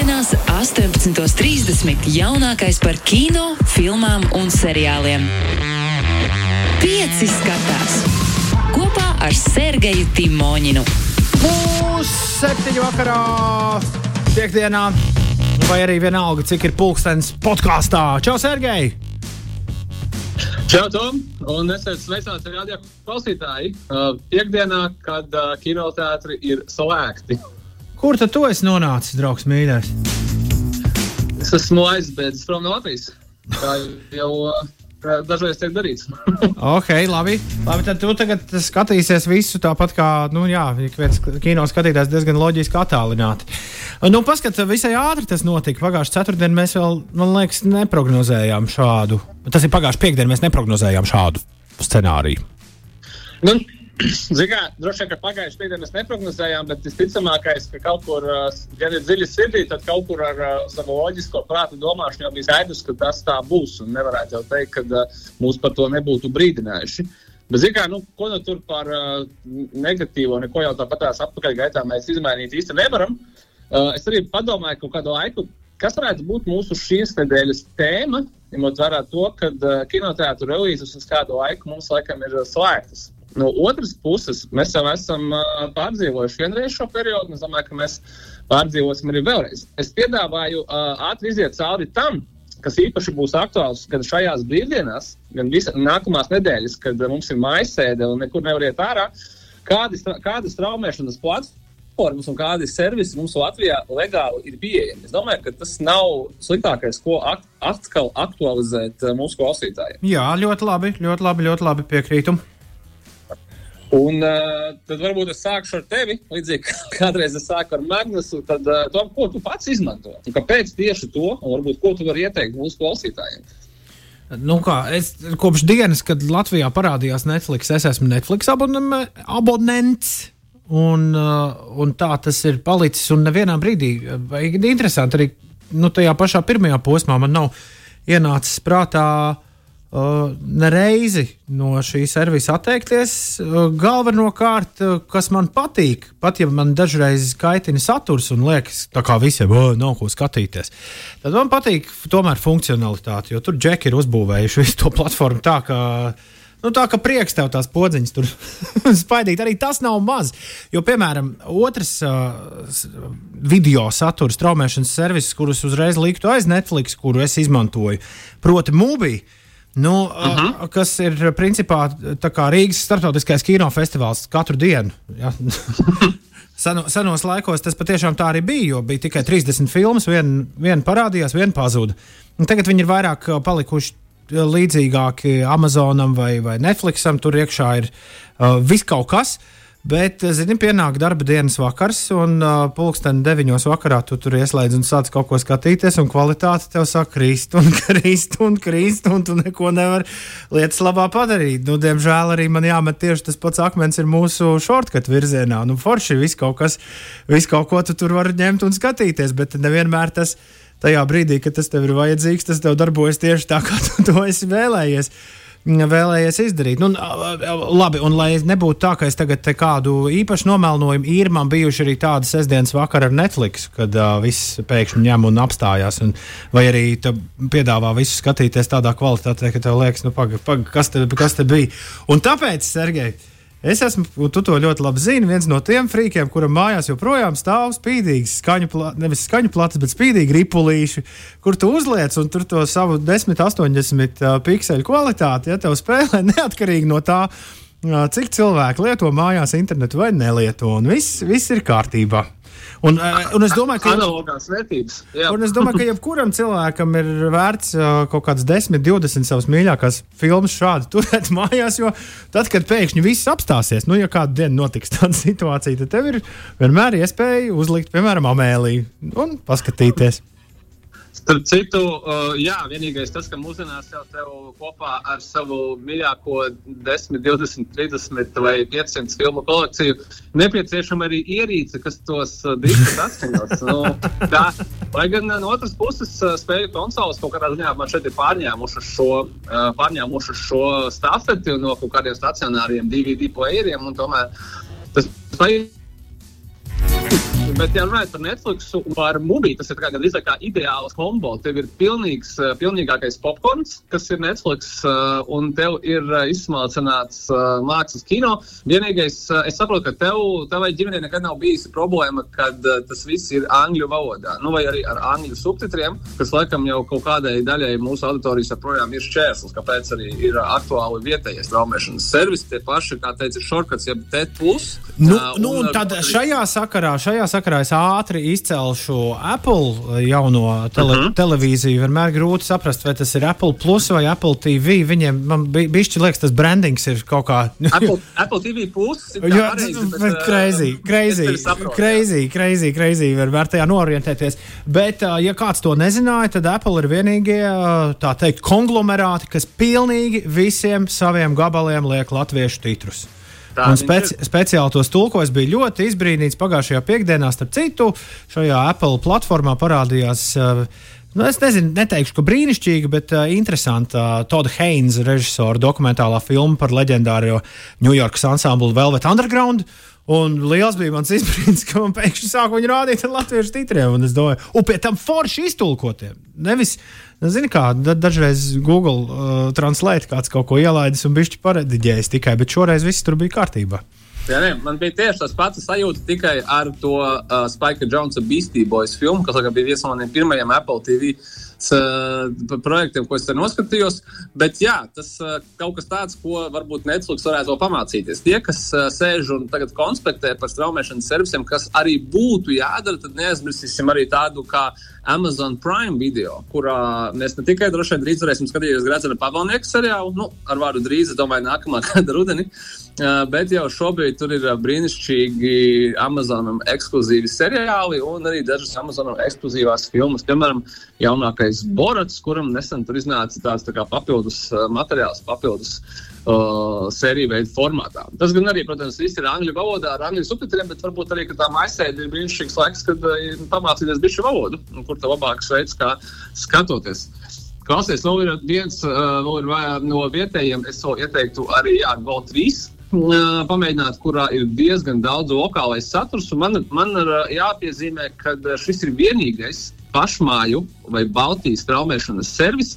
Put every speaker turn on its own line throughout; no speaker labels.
Piektdienās, 18.30. jaunākais par kino, filmām un seriāliem. Pieci skatās kopā ar Sergeju Timoņinu.
Pusseptiņu vakarā, piekdienā, vai arī vienalga, cik ir pulkstenis podkāstā. Čau, Sergei!
Čau, Tom! Un esiet sveicināti radio klausītāji. Uh, piekdienā, kad uh, kinoteātri ir slēgti.
Kur tad tu esi nonācis, draugs mīļais?
Es esmu aizbēdzis prom no Latvijas. Tā jau uh, dažreiz tiek darīts.
ok, labi. labi. Tad tu tagad skatīsies visu tāpat kā, nu jā, ik viens kino skatītājs diezgan loģiski attālināti. Nu, paskat, visai ātri tas notika. Pagājušā ceturtdienā mēs vēl, man liekas, neprognozējām šādu. Tas ir pagājušā piekdienā, mēs neprognozējām šādu scenāriju.
Nu, Zinām, droši vien, ka pagājušajā piekdienā mēs neprognozējām, bet visticamākais, ka kaut kur, ja ir dziļi sirdī, tad kaut kur ar uh, savu loģisko prātu domāšanu jau bija skaidrs, ka tas tā būs. Un nevarētu jau teikt, ka uh, mūs par to nebūtu brīdinājuši. Bet, zinām, nu, ko nu tur par uh, negatīvo, neko jau tāpatās atpakaļgaitā mēs izmainīt īsti nevaram. Uh, es arī padomāju, ka kādu laiku, kas varētu būt mūsu šīs nedēļas tēma, ņemot vērā to, ka uh, kinoteātris relīzes uz kādu laiku mums laikam ir uh, slēgtas. No otras puses, mēs jau esam pārdzīvojuši vienreiz šo periodu, un es domāju, ka mēs pārdzīvosim arī vēlreiz. Es piedāvāju ātri iziet cauri tam, kas īpaši būs aktuāls gan šajās brīvdienās, gan visas nākamās nedēļas, kad mums ir maisēde un nekur nevar iet ārā, kādas, kādas traumēšanas platformas un kādi servisi mums Latvijā legāli ir pieejami. Es domāju, ka tas nav sliktākais, ko atkal aktualizēt mūsu klausītājiem.
Jā, ļoti labi, ļoti labi, ļoti labi piekrītu.
Un uh, tad varbūt es sākšu ar tevi, līdzīgi kā kādreiz es sāku ar Magnusu. Tad, uh, to, ko tu pats izmanto? Un kāpēc tieši to? Un varbūt ko tu vari ieteikt mūsu klausītājiem?
Nu kā, es kopš dienas, kad Latvijā parādījās Netflix, es esmu Netflix abonents. Un, uh, un tā tas ir palicis. Un nevienā brīdī, interesanti, arī nu, tajā pašā pirmajā posmā man nav ienācis prātā Uh, nereizi no šī servisa atteikties. Galvenokārt, kas man patīk, pat ja man dažreiz kaitina saturs un liekas, ka visiem oh, nav ko skatīties, tad man patīk tomēr funkcionalitāte, jo tur džeki ir uzbūvējuši visu to platformu tā, ka. Nu, tā kā prieks tev tās podziņas tur spaidīt, arī tas nav maz. Jo, piemēram, otrs uh, video satura straumēšanas serviss, kurus uzreiz liktu aiz Netflix, kuru es izmantoju, proti, Mūbija Nu, uh -huh. Kas ir principā Rīgas starptautiskais kinofestivāls katru dienu. Ja? Seno, senos laikos tas patiešām tā arī bija, jo bija tikai 30 filmas, viena vien parādījās, viena pazuda. Un tagad viņi ir vairāk palikuši līdzīgāki Amazonam vai, vai Netflixam. Tur iekšā ir uh, viss kaut kas. Uh, Bet, eh, zini, pienāk darba dienas vakars, un uh, pulksten deviņos vakarā tu tur ieslēdz un sāc kaut ko skatīties, un kvalitāte tev sāk krist un krist un krist, un tu neko nevari lietas labā padarīt. Nu, diemžēl arī man jāmet tieši tas pats akmens ir mūsu shortcut virzienā. Nu, forši viss kaut kas, viss kaut ko tu tur vari ņemt un skatīties, bet nevienmēr tas tajā brīdī, kad tas tev ir vajadzīgs, tas tev darbojas tieši tā, kā tu to esi vēlējies vēlējies izdarīt. Nu, labi, un lai nebūtu tā, ka es tagad kādu īpašu nomelnojumu īru, man bijuši arī tāda sestdienas vakara ar Netflix, kad uh, viss pēkšņi ņem un apstājās. Un, vai arī piedāvā visu skatīties tādā kvalitātē, ka tev liekas, nu, paga, paga, kas, te, kas te bija. Un tāpēc, Sergei, Es esmu, tu to ļoti labi zini, viens no tiem frīkiem, kuram mājās joprojām stāv spīdīgs, skaņu, pla, nevis skaņu plats, bet spīdīgi ripulīši, kur tu uzliec un tur to savu 10, 80 uh, pikseli kvalitāti, ja tev spēlē neatkarīgi no tā, uh, cik cilvēki lieto mājās internetu vai nelieto, un viss, viss ir kārtībā. Un, eh, un es domāju, ka
analogās vērtības. Jā.
Un es domāju, ka jebkuram cilvēkam ir vērts uh, kaut kādas 10, 20 savas mīļākās filmas šādi turēt mājās. Jo tad, kad pēkšņi viss apstāsies, nu, ja kādu dienu notiks tāda situācija, tad tev ir vienmēr iespēja uzlikt, piemēram, amēliju un paskatīties.
Starp citu, uh, jā, vienīgais tas, ka mūsdienās jau tev kopā ar savu mīļāko 10, 20, 30 vai 500 filmu kolekciju nepieciešama arī ierīce, kas tos uh, diskus atskaņos. nu, tā, lai gan uh, no otras puses spēļu konsoles kaut kādā ziņā man šeit ir pārņēmušas šo, pārņēmušas šo stafeti no kaut kādiem stacionāriem DVD playeriem, un tomēr tas Bet, ja runājot par Netflix un par mūžu, tas ir kā, gan kā ideāls kombo. Tev ir pilnīgs, eh, pilnīgākais popkorns, kas ir Netflix, eh, un tev ir eh, izsmalcināts mākslas kino. Vienīgais, es saprotu, ka tev, tavai ģimenei nekad nav bijusi problēma, kad tas viss ir angļu valodā, nu, vai arī ar angļu subtitriem, kas laikam jau kaut kādai daļai mūsu auditorijas joprojām ir šķērslis, kāpēc arī ir aktuāli vietējais traumēšanas servis, tie paši, kā teica, shortcuts, jeb T+.
Nu, uh, nu, un tad šajā sakarā, šajā sakarā sakarā es ātri izcelšu Apple jauno tele, uh mhm. -huh. televīziju. Vienmēr grūti saprast, vai tas ir Apple Plus vai Apple TV. Viņiem man bišķi liekas, tas brandings ir kaut kā.
Apple, Apple TV Plus ir
pareizi. Crazy, crazy, crazy, crazy, crazy. Vienmēr tajā norientēties. Bet, ja kāds to nezināja, tad Apple ir vienīgie, tā teikt, konglomerāti, kas pilnīgi visiem saviem gabaliem liek latviešu titrus. Un speci speciāli tos tulkojis bija ļoti izbrīnīts pagājušajā piekdienā. Starp citu, šajā Apple platformā parādījās. Uh, Nu, es nezinu, neteikšu, ka brīnišķīga, bet uh, interesanta uh, Toda Heina režisora dokumentālā filma par leģendāro New York ansamblu Velvet Underground. Un liels bija mans izbrīns, ka man pēkšņi sāk viņu rādīt ar latviešu titriem. Un es domāju, un pie tam forši iztulkotiem. Nevis, zini, kā dažreiz Google uh, translate kāds kaut ko ielaidis un bišķi parediģējis tikai, bet šoreiz viss tur bija kārtībā.
Jā, ne, man bija tieši tas pats sajūta tikai ar to uh, Spike Jonesa Beastie Boys filmu, kas bija viens no maniem pirmajiem Apple TV uh, projektiem, ko es te noskatījos. Bet jā, tas uh, kaut kas tāds, ko varbūt Netflix varētu pamācīties. Tie, kas uh, sēž un tagad konspektē par straumēšanas servisiem, kas arī būtu jādara, tad neaizmirsīsim arī tādu kā Amazon Prime video, kurā mēs ne tikai droši vien drīz varēsim skatīties Gradzena Pavalnieka seriālu, nu, ar vārdu drīz, es domāju, nākamā gada rudenī. Bet jau šobrīd tur ir brīnišķīgi Amazonam ekskluzīvi seriāli un arī dažas Amazonam ekskluzīvās filmas. Piemēram, jaunākais Borats, kuram nesen tur iznāca tāds tā kā papildus materiāls, papildus uh, sēriju veidu formātā. Tas gan arī, protams, viss ir angļu valodā, ar angļu subtitriem, bet varbūt arī tā maisēde ir brīnišķīgs laiks, kad uh, pamācīties bišu valodu, kur tā labāks veids, kā skatoties. Klausies, vēl ir viens uh, vēl ir no vietējiem, es to ieteiktu arī ar Gold 3 pamēģināt, kurā ir diezgan daudz lokālais saturs. Man, man ir jāpiezīmē, ka šis ir vienīgais pašmāju vai Baltijas traumēšanas servis,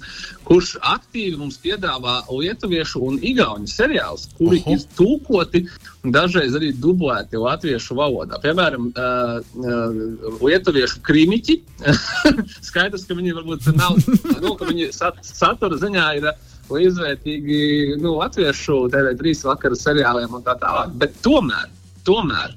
kurš aktīvi mums piedāvā lietuviešu un igauņu seriālus, kuri Aha. ir tulkoti un dažreiz arī dublēti latviešu valodā. Piemēram, uh, uh, lietuviešu krimiķi. Skaidrs, ka viņi varbūt nav, nu, ka viņi sat, satura ziņā ir. Uh, līdzvērtīgi nu, latviešu TV3 vakara seriāliem un tā tālāk. Bet tomēr, tomēr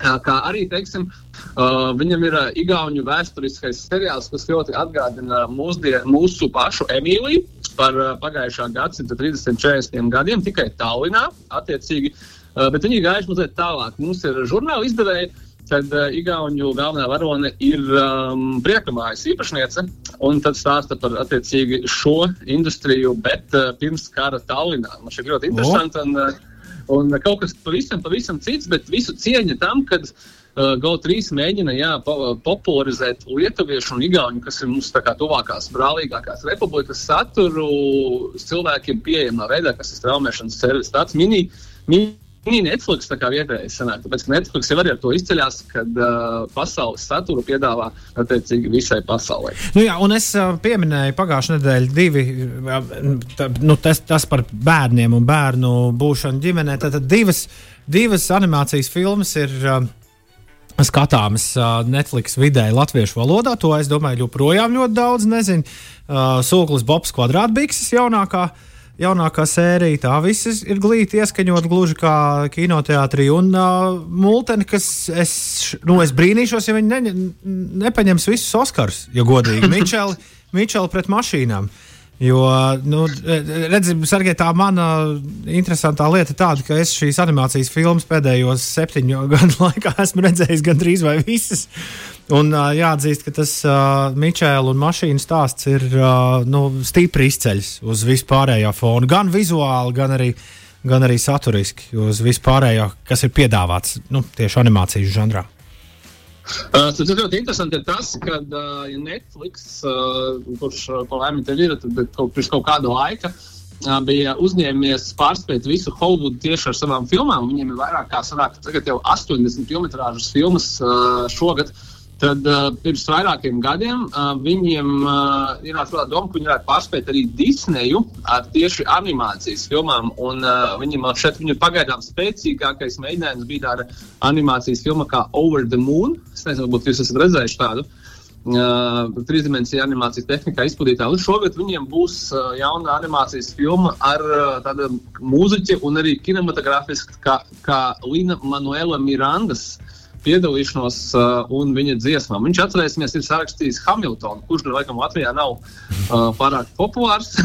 kā arī teiksim, uh, viņam ir uh, igauņu vēsturiskais seriāls, kas ļoti atgādina mūsdien, mūsu pašu Emīliju par uh, pagājušā gadsimta 30, 40 gadiem tikai Tallinā. Attiecīgi, uh, bet viņi gājuši mazliet tālāk. Mums ir žurnāla izdevēja tad uh, Igaunijas galvenā varone ir um, priekamājas īpašniece. Un tad stāsta par attiecīgi šo industriju, bet uh, pirms kara Tallinā. Man šķiet ļoti interesanti. Un, uh, un kaut kas pavisam, pavisam cits, bet visu cieņa tam, kad uh, GO3 mēģina jā, po, popularizēt lietuviešu un igauņu, kas ir mums tuvākās, brālīgākās republikas saturu cilvēkiem pieejamā veidā, kas ir straumēšanas servis. Tāds mini, mini Viņi Netflix tā kā vietējais sanāk, tāpēc ka Netflix jau arī ar to izceļas, kad uh, pasaules saturu piedāvā attiecīgi visai pasaulē.
Nu jā, un es uh, pieminēju pagājušajā nedēļā divi, tā, nu, tas, tas par bērniem un bērnu būšanu ģimenē. Tad divas, divas animācijas filmas ir. Uh, Skatāmas uh, Netflix vidē latviešu valodā. To es domāju, joprojām ļoti daudz nezinu. Uh, Sūklis Bobs kvadrātbikses jaunākā uh, jaunākā sērija. Tā viss ir glīti ieskaņot gluži kā kinoteātrī. Un uh, Multeni, kas es, nu, es brīnīšos, ja viņi ne, nepaņems visus Oskars, ja godīgi. Mičeli, Mičeli pret mašīnām. Jo, nu, redziet, Sergei, tā mana interesantā lieta ir tāda, ka es šīs animācijas filmas pēdējos septiņu gadu laikā esmu redzējis gandrīz vai visas. Un uh, jāatzīst, ka tas uh, Mičēla un mašīnu stāsts ir uh, nu, stipri izceļs uz vispārējā fona. Gan vizuāli, gan arī, gan arī saturiski uz vispārējo, kas ir piedāvāts nu, tieši animācijas žanrā.
Uh, tas ir ļoti interesanti, ir tas, ka uh, Netflix, uh, kurš uh, laimīgi ir, tad kaut, pirms kaut kāda laika bija uzņēmies pārspēt visu Holivudu tieši ar savām filmām. Viņiem ir vairāk kā sanāk, tagad jau 80 km filmas šogad. Tad uh, pirms vairākiem gadiem uh, viņiem uh, ir tāda doma, ka viņi varētu pārspēt arī Disneju ar tieši animācijas filmām. Un, uh, viņam šeit viņa pagaidām spēcīgākais mēģinājums bija tāda animācijas filma kā Over the Moon. Es nezinu, varbūt jūs esat redzējuši tādu. Uh, Trīsdimensiju animācijas tehnikā izpildītā. Un šogad viņiem būs uh, jauna animācijas filma ar uh, tādu mūziķu un arī kinematogrāfisku kā, kā Lina Manuela Mirandas piedalīšanos uh, un viņa dziesmām. Viņš atcerēsimies, ir sarakstījis Hamiltonu, kurš gan laikam Latvijā nav uh, pārāk populārs.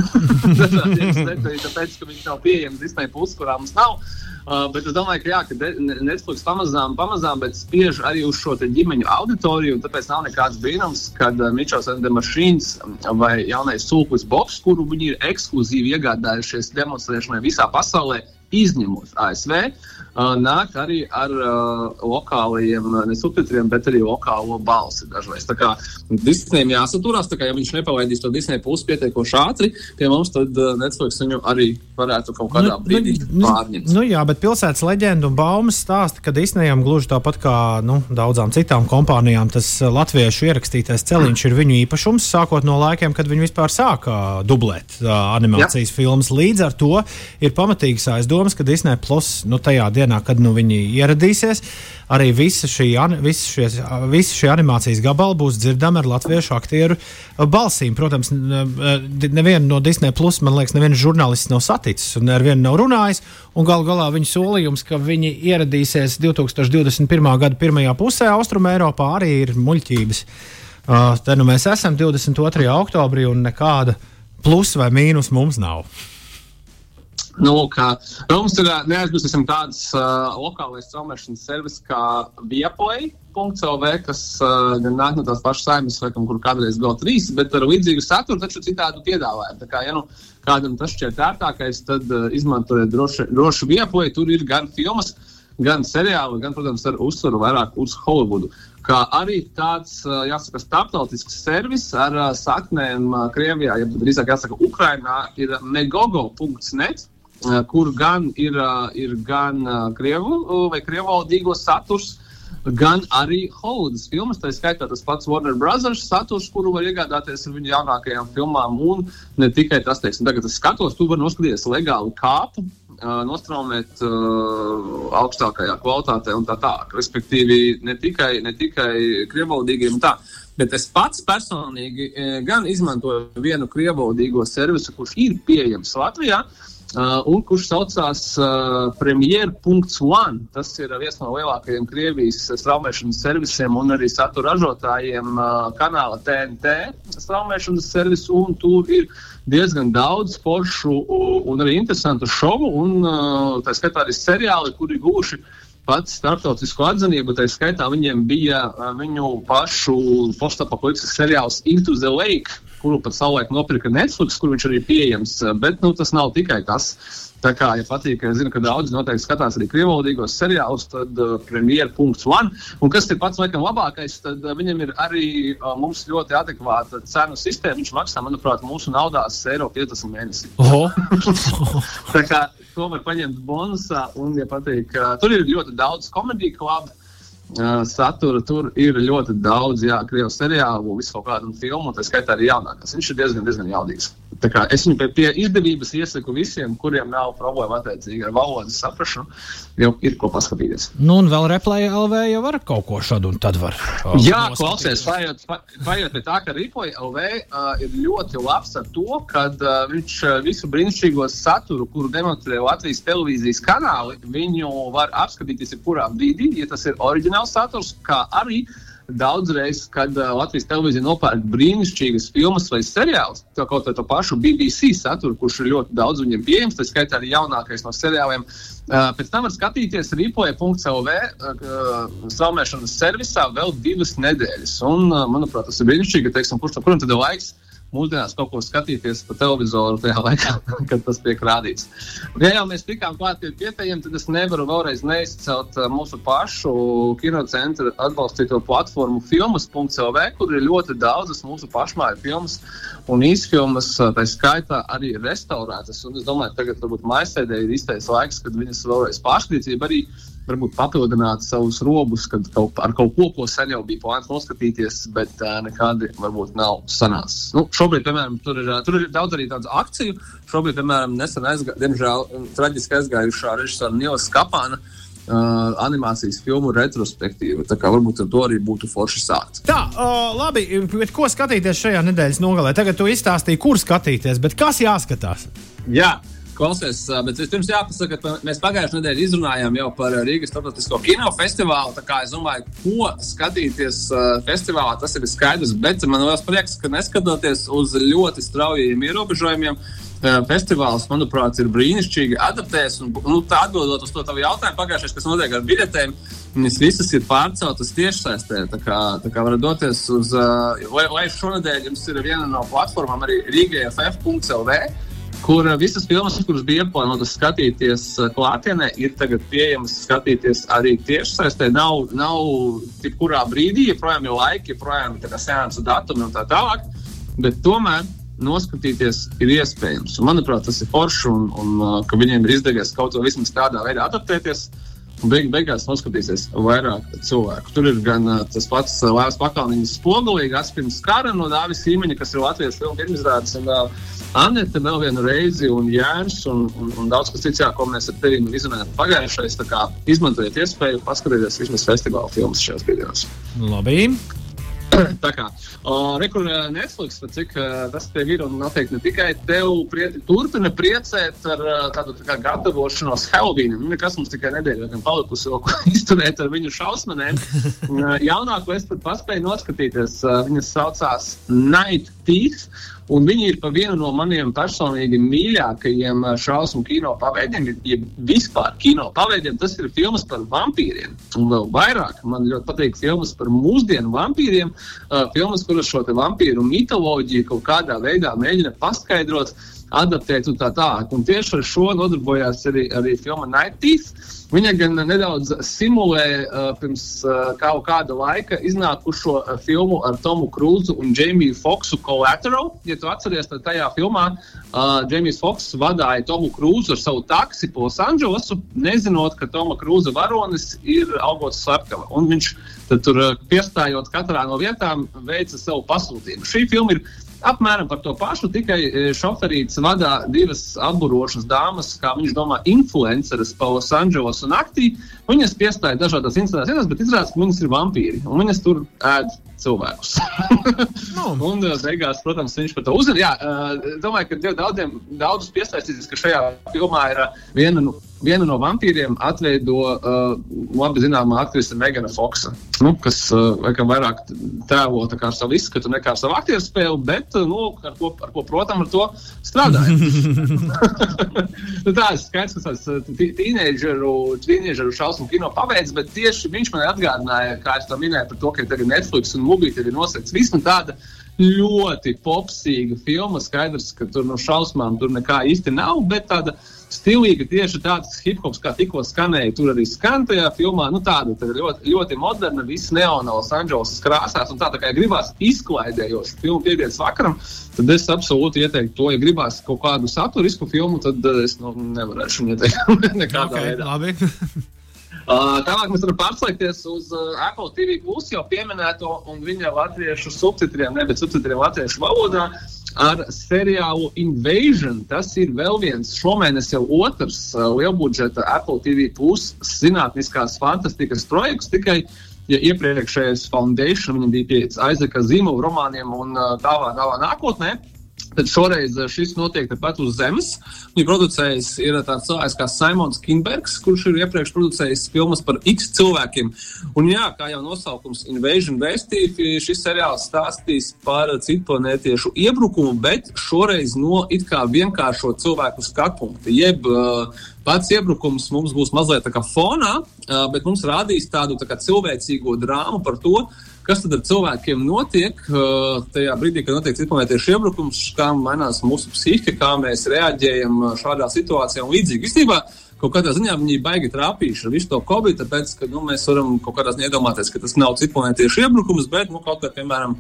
tāpēc, ka viņš nav pieejams Disney puses, kurā mums nav. Uh, bet es domāju, ka, jā, ka Netflix pamazām, pamazām spiež arī uz šo ģimeņu auditoriju. Tāpēc nav nekāds brīnums, kad uh, Mitchells and the Machines vai jaunais sūklis Bobs, kuru viņi ir ekskluzīvi iegādājušies demonstrēšanai visā pasaulē, izņemot ASV, uh, nāk arī ar uh, lokālajiem, ne subtitriem, bet arī lokālo balsi dažreiz. Tā kā Disneyam jāsaturās, tā kā ja viņš nepalaidīs to Disney pusi pietiekoši ātri pie mums, tad uh, Netflix viņu arī varētu kaut kādā nu, brīdī nu, pārņemt.
Nu, jā, bet pilsētas leģenda un baumas stāsta, ka Disneyam gluži tāpat kā nu, daudzām citām kompānijām, tas latviešu ierakstītais celiņš ir viņu īpašums, sākot no laikiem, kad viņi vispār sāka dublēt uh, animācijas jā. filmas. Līdz ar to ir pamatīgs aizdoms domas, ka Disney Plus nu, tajā dienā, kad nu, viņi ieradīsies, arī visa šī, visa šies, visa šī animācijas gabala būs dzirdama ar latviešu aktieru balsīm. Protams, nevienu no Disney Plus, man liekas, neviens žurnālists nav saticis un ar vienu nav runājis. Galu galā viņa solījums, ka viņi ieradīsies 2021. gada pirmajā pusē Austrumē Eiropā, arī ir muļķības. Uh, te nu mēs esam 22. oktobrī un nekāda plus vai mīnus mums nav.
Nu, mums ir neaizmirsīsim tādas uh, lokālais traumēšanas servis kā Vieplay.clv, kas uh, gan nāk no tās pašas saimnes, laikam, kur kādreiz vēl trīs, bet ar līdzīgu saturu, taču citādu piedāvājumu. Tā kā, ja nu kādam tas šķiet ērtākais, tad uh, izmantojiet droši, droši Vieplay. Tur ir gan filmas, gan seriāli, gan, protams, ar uzsvaru vairāk uz Holivudu. Kā arī tāds, jāsaka, starptautisks servis ar saknēm Krievijā, ja drīzāk jāsaka, Ukrainā, ir megogo.net. Eh, kur gan ir, eh, ir gan eh, krievu vai krievvalodīgo saturs, gan arī Hollywoodas filmas. Tā skaitā tas pats Warner Brothers saturs, kuru var iegādāties ar viņu jaunākajām filmām. Un ne tikai tas, teiksim, tagad es skatos, tu vari noskatīties legāli kāpu. Nostraumēt uh, augstākajā kvalitātē un tā tālāk. Respektīvi, ne tikai, ne tikai krievvalodīgiem, tā, bet es pats personīgi gan izmantoju vienu krievvalodīgo servisu, kurš ir pieejams Latvijā. Uh, Uh, un kurš saucās uh, Premjer.1. Tas ir viens no lielākajiem Krievijas straumēšanas servisiem un arī satura ražotājiem uh, kanāla TNT straumēšanas servis. Tur ir diezgan daudz foršu un arī interesantu šovu, un uh, tā skaitā arī seriāli, kuri gūši pats starptautisko atzinību. Tā skaitā viņiem bija uh, viņu pašu postapokalipses seriāls Into the Lake kuru pat savulaik nopirka Netflix, kur viņš arī pieejams. Eh, bet nu, tas nav tikai tas. Tā kā, ja patīk, es zinu, ka daudzi noteikti skatās arī krievvalodīgos seriālus, tad uh, premjeras.1. Un kas ir pats laikam labākais, tad uh, viņam ir arī uh, mums ļoti adekvāta cenu sistēma. Viņš maksā, manuprāt, mūsu naudās eiro 15 mēnesī. Tā kā to var paņemt bonusā, un, ja patīk, uh, tur ir ļoti daudz komēdiju klubu satura. Tur ir ļoti daudz, jā, krievu seriālu, visu kaut kādu filmu, tā skaitā arī jaunākās. Viņš ir diezgan, diezgan jaudīgs. Es viņu pie, pie izdevības iesaku visiem, kuriem nav problēma attiecīgi ar valodas saprašanu, jau ir ko paskatīties.
Nu, un vēl replēja LV jau var kaut ko šādu, un tad var.
Uh, Jā, klausies, paiet, paiet pie tā, ka Ripoja LV uh, ir ļoti labs ar to, ka uh, viņš uh, visu brīnišķīgo saturu, kuru demonstrē Latvijas televīzijas kanāli, viņu var apskatīties jebkurā brīdī, ja tas ir oriģināls saturs, kā arī uh, daudzreiz, kad uh, Latvijas televīzija nopērk brīnišķīgas filmas vai seriālus, to kaut kā to pašu BBC saturu, kurš ir ļoti daudz viņiem pieejams, tā skaitā arī jaunākais no seriāliem. Uh, pēc tam var skatīties ripoja.clv uh, straumēšanas servisā vēl divas nedēļas. Un, uh, manuprāt, tas ir brīnišķīgi, teiksim, kurš tam kuram tad ir laiks mūsdienās kaut ko skatīties pa televizoru tajā laikā, kad tas tiek rādīts. Un, ja jau mēs tikām klāt pie pietējiem, tad es nevaru vēlreiz neizcelt uh, mūsu pašu kinocentra atbalstīto platformu filmas.lv, kur ir ļoti daudzas mūsu pašmāju filmas un īsfilmas, uh, tā skaitā arī restaurētas. Un es domāju, ka tagad varbūt maisēdē ir īstais laiks, kad viņas vēlreiz pārskatītība arī varbūt papildināt savus robus, kad kaut, ar kaut ko, ko sen jau bija plāns noskatīties, bet uh, nekādi varbūt nav sanācis. Nu, šobrīd, piemēram, tur ir, tur ir daudz arī tādu akciju. Šobrīd, piemēram, nesen aizgāja, diemžēl, traģiski aizgājušā režisora Nila Skapāna. Uh, animācijas filmu retrospektīva. Tā kā varbūt ar to arī būtu forši sākt.
Tā, uh, labi, bet ko skatīties šajā nedēļas nogalē? Tagad tu izstāstīji, kur skatīties, bet kas jāskatās?
Jā, Klausies, bet vispirms jāpasaka, ka mēs pagājušajā nedēļā izrunājām jau par Rīgas starptautisko kinofestivālu. Tā kā es domāju, ko skatīties festivālā, tas ir skaidrs. Bet man liels prieks, ka neskatoties uz ļoti straujiem ierobežojumiem, festivāls, manuprāt, ir brīnišķīgi adaptējies. Un, nu, tā atbildot uz to tavu jautājumu, pagājušajā, kas notiek ar biļetēm, viņas visas ir pārceltas tiešsaistē. Tā kā, tā kā varat doties uz, vai, vai šonadēļ jums ir viena no platformām, arī Rīgā.ff.lv kur eh, visas filmas, kuras bija ieplānotas skatīties eh, klātienē, ir tagad pieejamas skatīties arī tiešsaistē. Nav, nav jebkurā brīdī, joprojām ir laiki, joprojām ir sēnes datumi un tā tālāk. Bet tomēr noskatīties ir iespējams. Un, manuprāt, tas ir forši un, un uh, ka viņiem ir izdevies kaut ko vismaz tādā veidā adaptēties. Un beig, beigās noskatīsies vairāk cilvēku. Tur ir gan uh, tas pats uh, Lēvas pakalniņas spogulīgi, atspīdums kara no Dāvis Sīmeņa, kas ir Latvijas filmu pirmizrādes. Un, uh, Anita vēl vienu reizi, un Jēns, un, un, un daudz kas cits, jā, ko mēs ar tevi izrunājām pagājušais. Izmantojiet iespēju paskatīties vismaz festivāla filmas šajās dienās.
Labi.
Tā kā rekur Netflix, cik tas tev ir, un noteikti ne tikai tev prie, turpina priecēt ar tādu tā kā gatavošanos Halloweenam. Nu, nekas mums tikai nedēļa gan palikusi, ko izturēt ar viņu šausmanēm. Jaunāko es pat paspēju noskatīties. Viņas saucās Night Un viņi ir pa vienu no maniem personīgi mīļākajiem uh, šausmu kino paveidiem. Ja vispār kino paveidiem tas ir filmas par vampīriem. Un vēl vairāk man ļoti patīk filmas par mūsdienu vampīriem. Uh, filmas, kuras šo vampīru mitoloģiju kaut kādā veidā mēģina paskaidrot. Adaptēt un tā tālāk. Un tieši ar šo nodarbojās arī, arī filma Nighties. Viņa gan nedaudz simulē uh, pirms uh, kaut kāda laika iznākušo uh, filmu ar Tomu Krūzu un Jamiju Foksu Collateral. Ja tu atceries, tad tajā filmā uh, Jamijs Foks vadīja Tomu Krūzu ar savu taksi po Losandželosu, nezinot, ka Toma Krūza varonis ir Augusts Sarkava. Un viņš tur uh, piestājot katrā no vietām veica savu pasūtījumu. Šī filma ir Apmēram par to pašu, tikai e, šoferīts vadā divas apburošas dāmas, kā viņš domā, influenceres pa Losandželosu naktī. Viņas piestāja dažādās instalācijās, bet izrādās, ka viņas ir vampīri un viņas tur ēd cilvēkus. no. un e, beigās, protams, viņš par to uzzina. Jā, domāju, ka daudziem daudzus piesaistīsies, ka šajā filmā ir viena no. Nu, vienu no vampīriem atveido uh, labi zināmā aktrise Megana Foksa, nu, kas uh, vairāk tēlo ar savu izskatu nekā ar savu aktieru spēli, bet uh, nu, ar, ko, ar ko, protams, ar to strādāja. nu, tā ir skaidrs, ka tas uh, tīneģeru, šausmu kino paveids, bet tieši viņš man atgādināja, kā es to minēju, par to, ka tagad Netflix un Mubīte ir nosacīts vismu tāda ļoti popsīga filma. Skaidrs, ka tur no šausmām tur nekā īsti nav, bet tāda stilīga, tieši tāds hip hops, kā tikko skanēja, tur arī skan tajā filmā. Nu, tāda tā ļoti, ļoti moderna, viss neonos Anģelos krāsās un tā, tā kā ja gribās izklaidējošu filmu piedienas vakaram, tad es absolūti ieteiktu to, ja gribās kaut kādu saturisku filmu, tad uh, es nu, nevarēšu ieteikt nekādā okay, veidā. Uh, tālāk mēs varam pārslēgties uz uh, Apple TV Plus jau pieminēto un viņa latviešu subtitriem, nevis subtitriem latviešu valodā. Ar seriālu Invasion. Tas ir vēl viens šomēnes jau otrs uh, lielbudžeta Apple TV Plus zinātniskās fantastikas projekts. Tikai ja iepriekšējais Foundation bija pie Aizeka Zīmova romāniem un uh, tālāk, tālāk nākotnē. Tad šoreiz eh, šis notiek tepat uz zemes. Viņa producējs ir tāds cilvēks kā Simons Kinbergs, kurš ir iepriekš producējis filmas par X cilvēkiem. Un, jā, kā jau nosaukums Invasion vēstīja, šis seriāls stāstīs par citplanētiešu iebrukumu, bet šoreiz no it kā vienkāršo cilvēku skatu punkta. Jeb uh, pats iebrukums mums būs mazliet tā kā fonā, uh, bet mums rādīs tādu tā cilvēcīgo drāmu par to, kas tad ar cilvēkiem notiek tajā brīdī, kad notiek citplanētiešu iebrukums, kā mainās mūsu psihe, kā mēs reaģējam šādā situācijā un līdzīgi. Īstenībā kaut kādā ziņā viņi baigi trāpījuši ar visu to covid, tāpēc, ka nu, mēs varam kaut kādā ziņā iedomāties, ka tas nav citplanētiešu iebrukums, bet nu, kaut kā, piemēram,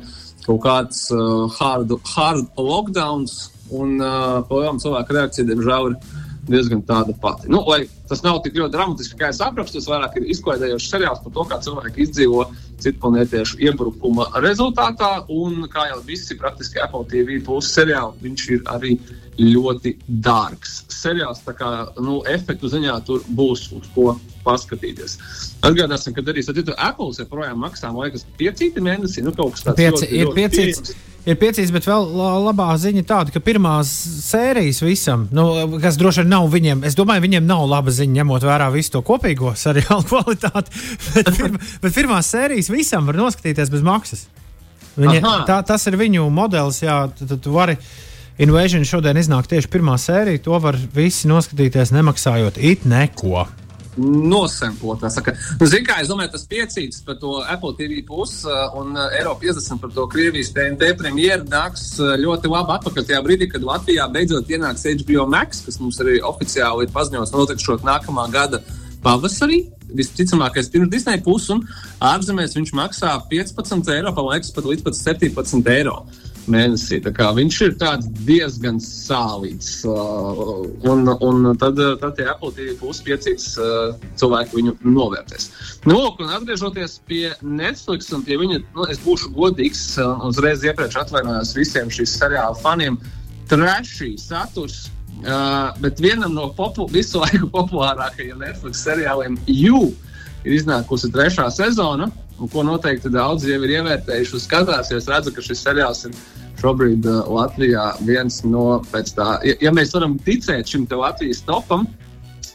kaut kāds uh, hard, hard lockdowns un uh, cilvēku reakcija, diemžēl, ir diezgan tāda pati. Nu, lai tas nav tik ļoti dramatiski, kā es aprakstu, tas vairāk ir izklaidējošs seriāls par to, kā cilvēki izdzīvo citplanētiešu iebrukuma rezultātā. Un kā jau visi praktiski Apple TV puses seriāli, viņš ir arī ļoti dārgs. Seriāls tā kā nu, efektu ziņā tur būs uz ko paskatīties. Atgādāsim, ka arī Apple joprojām maksā, man liekas, piecīti mēnesi. Nu, kaut kas tāds -.
Ļoti ir piecīs, bet vēl labā ziņa tāda, ka pirmās sērijas visam, nu, kas droši vien nav viņiem, es domāju, viņiem nav laba ziņa, ņemot vērā visu to kopīgo seriālu kvalitāti. Bet, pirma, bet pirmās sērijas visam var noskatīties bez maksas. Viņa, Aha. tā, tas ir viņu modelis, jā, tad tu vari. Invasion šodien iznāk tieši pirmā sērija. To var visi noskatīties, nemaksājot it neko
nosempot. Nu, Ziniet, kā es domāju, tas piecīts par to Apple TV pusi uh, un uh, Eiro 50 par to Krievijas TNT premjeru nāks uh, ļoti labi atpakaļ tajā brīdī, kad Latvijā beidzot ienāks HBO Max, kas mums arī oficiāli ir paziņots notikšot nākamā gada pavasarī. Visticamākais pirms Disneja puses, un ārzemēs viņš maksā 15 eiro, pa liekas, pat līdz pat 17 eiro. Uh, mēnesī. Viņš ir diezgan sālīts. Uh, un, un tad, tad tie Apple TV puspiecīgs uh, cilvēki viņu novērtēs. Nu, lūk, un atgriežoties pie Netflix un pie viņa, nu, es būšu godīgs un uzreiz iepriekš atvainojos visiem šīs seriāla faniem. Trešī saturs. Uh, bet vienam no popu, visu laiku populārākajiem Netflix seriāliem, You, ir iznākusi trešā sezona un ko noteikti daudzi jau ir ievērtējuši un skatās. Es redzu, ka šis seriāls ir šobrīd uh, Latvijā viens no pēc tā, ja, ja mēs varam ticēt šim Latvijas topam,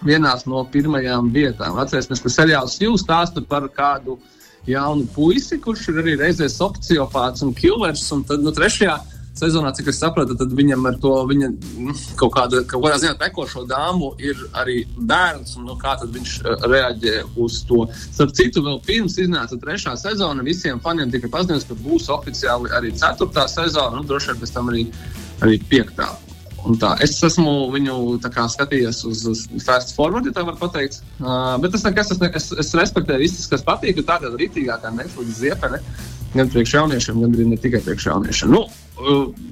vienās no pirmajām vietām. Atcerēsimies, ka seriāls jūs stāsta par kādu jaunu puisi, kurš ir arī reizē sociopāts un killers, un tad nu, trešajā sezonā, cik es sapratu, tad viņam ar to viņa, nu, kaut, kāda, kaut kādā ziņā tekošo dāmu ir arī bērns. Un, nu, kā viņš uh, reaģē uz to? Starp citu, vēl pirms iznāca trešā sezona, visiem faniem tika paziņots, ka būs oficiāli arī ceturtā sezona, un droši vien pēc tam arī, arī piektā. Es esmu viņu skatījies uz, uz fast forward, ja tā var teikt. Uh, bet tas nekas, es, es, es respektēju visus, kas patīk. Tā ir rītīgākā Netflix ziepene. Gan priekš jauniešiem, gan arī ne tikai priekš jauniešiem. Nu,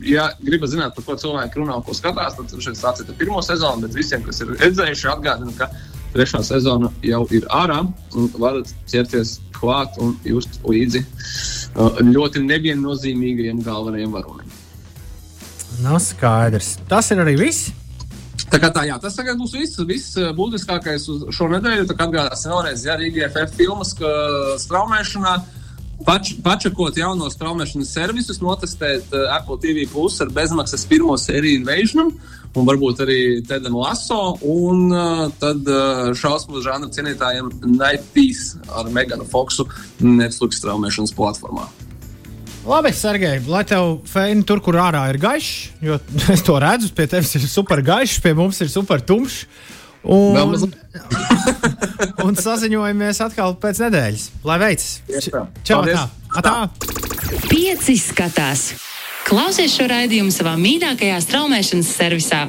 ja gribat zināt, par ko cilvēki runā, ko skatās, tad šeit sāciet ar pirmo sezonu. Bet visiem, kas ir redzējuši, atgādinu, ka trešā sezona jau ir ārā un varat ķerties klāt un just līdzi uh, ļoti neviennozīmīgajiem galvenajiem varonim.
Nav skaidrs. Tas ir arī viss.
Tā kā tā, jā, tas tagad būs viss, viss uh, būtiskākais uz šo nedēļu. Tad atgādāsim vēlreiz, ja Rīgā FF filmas straumēšanā pač, pačakot jaunos traumēšanas servisus, notestēt uh, Apple TV plus ar bezmaksas pirmo sēriju Invasionam. Un varbūt arī Tedam Laso, un uh, tad uh, šausmu žanra cienītājiem Night Peace ar Meganu Foksu Netflix traumēšanas platformā.
Labi, Sergei, lai tev fēni tur, kur ārā ir gaišs, jo es to redzu, pie tevis ir super gaišs, pie mums ir super tumšs. Un, un saziņojamies atkal pēc nedēļas. Lai veicas! Čau! Tā. tā!
Pieci skatās! Klausies šo raidījumu savā mīļākajā straumēšanas servisā!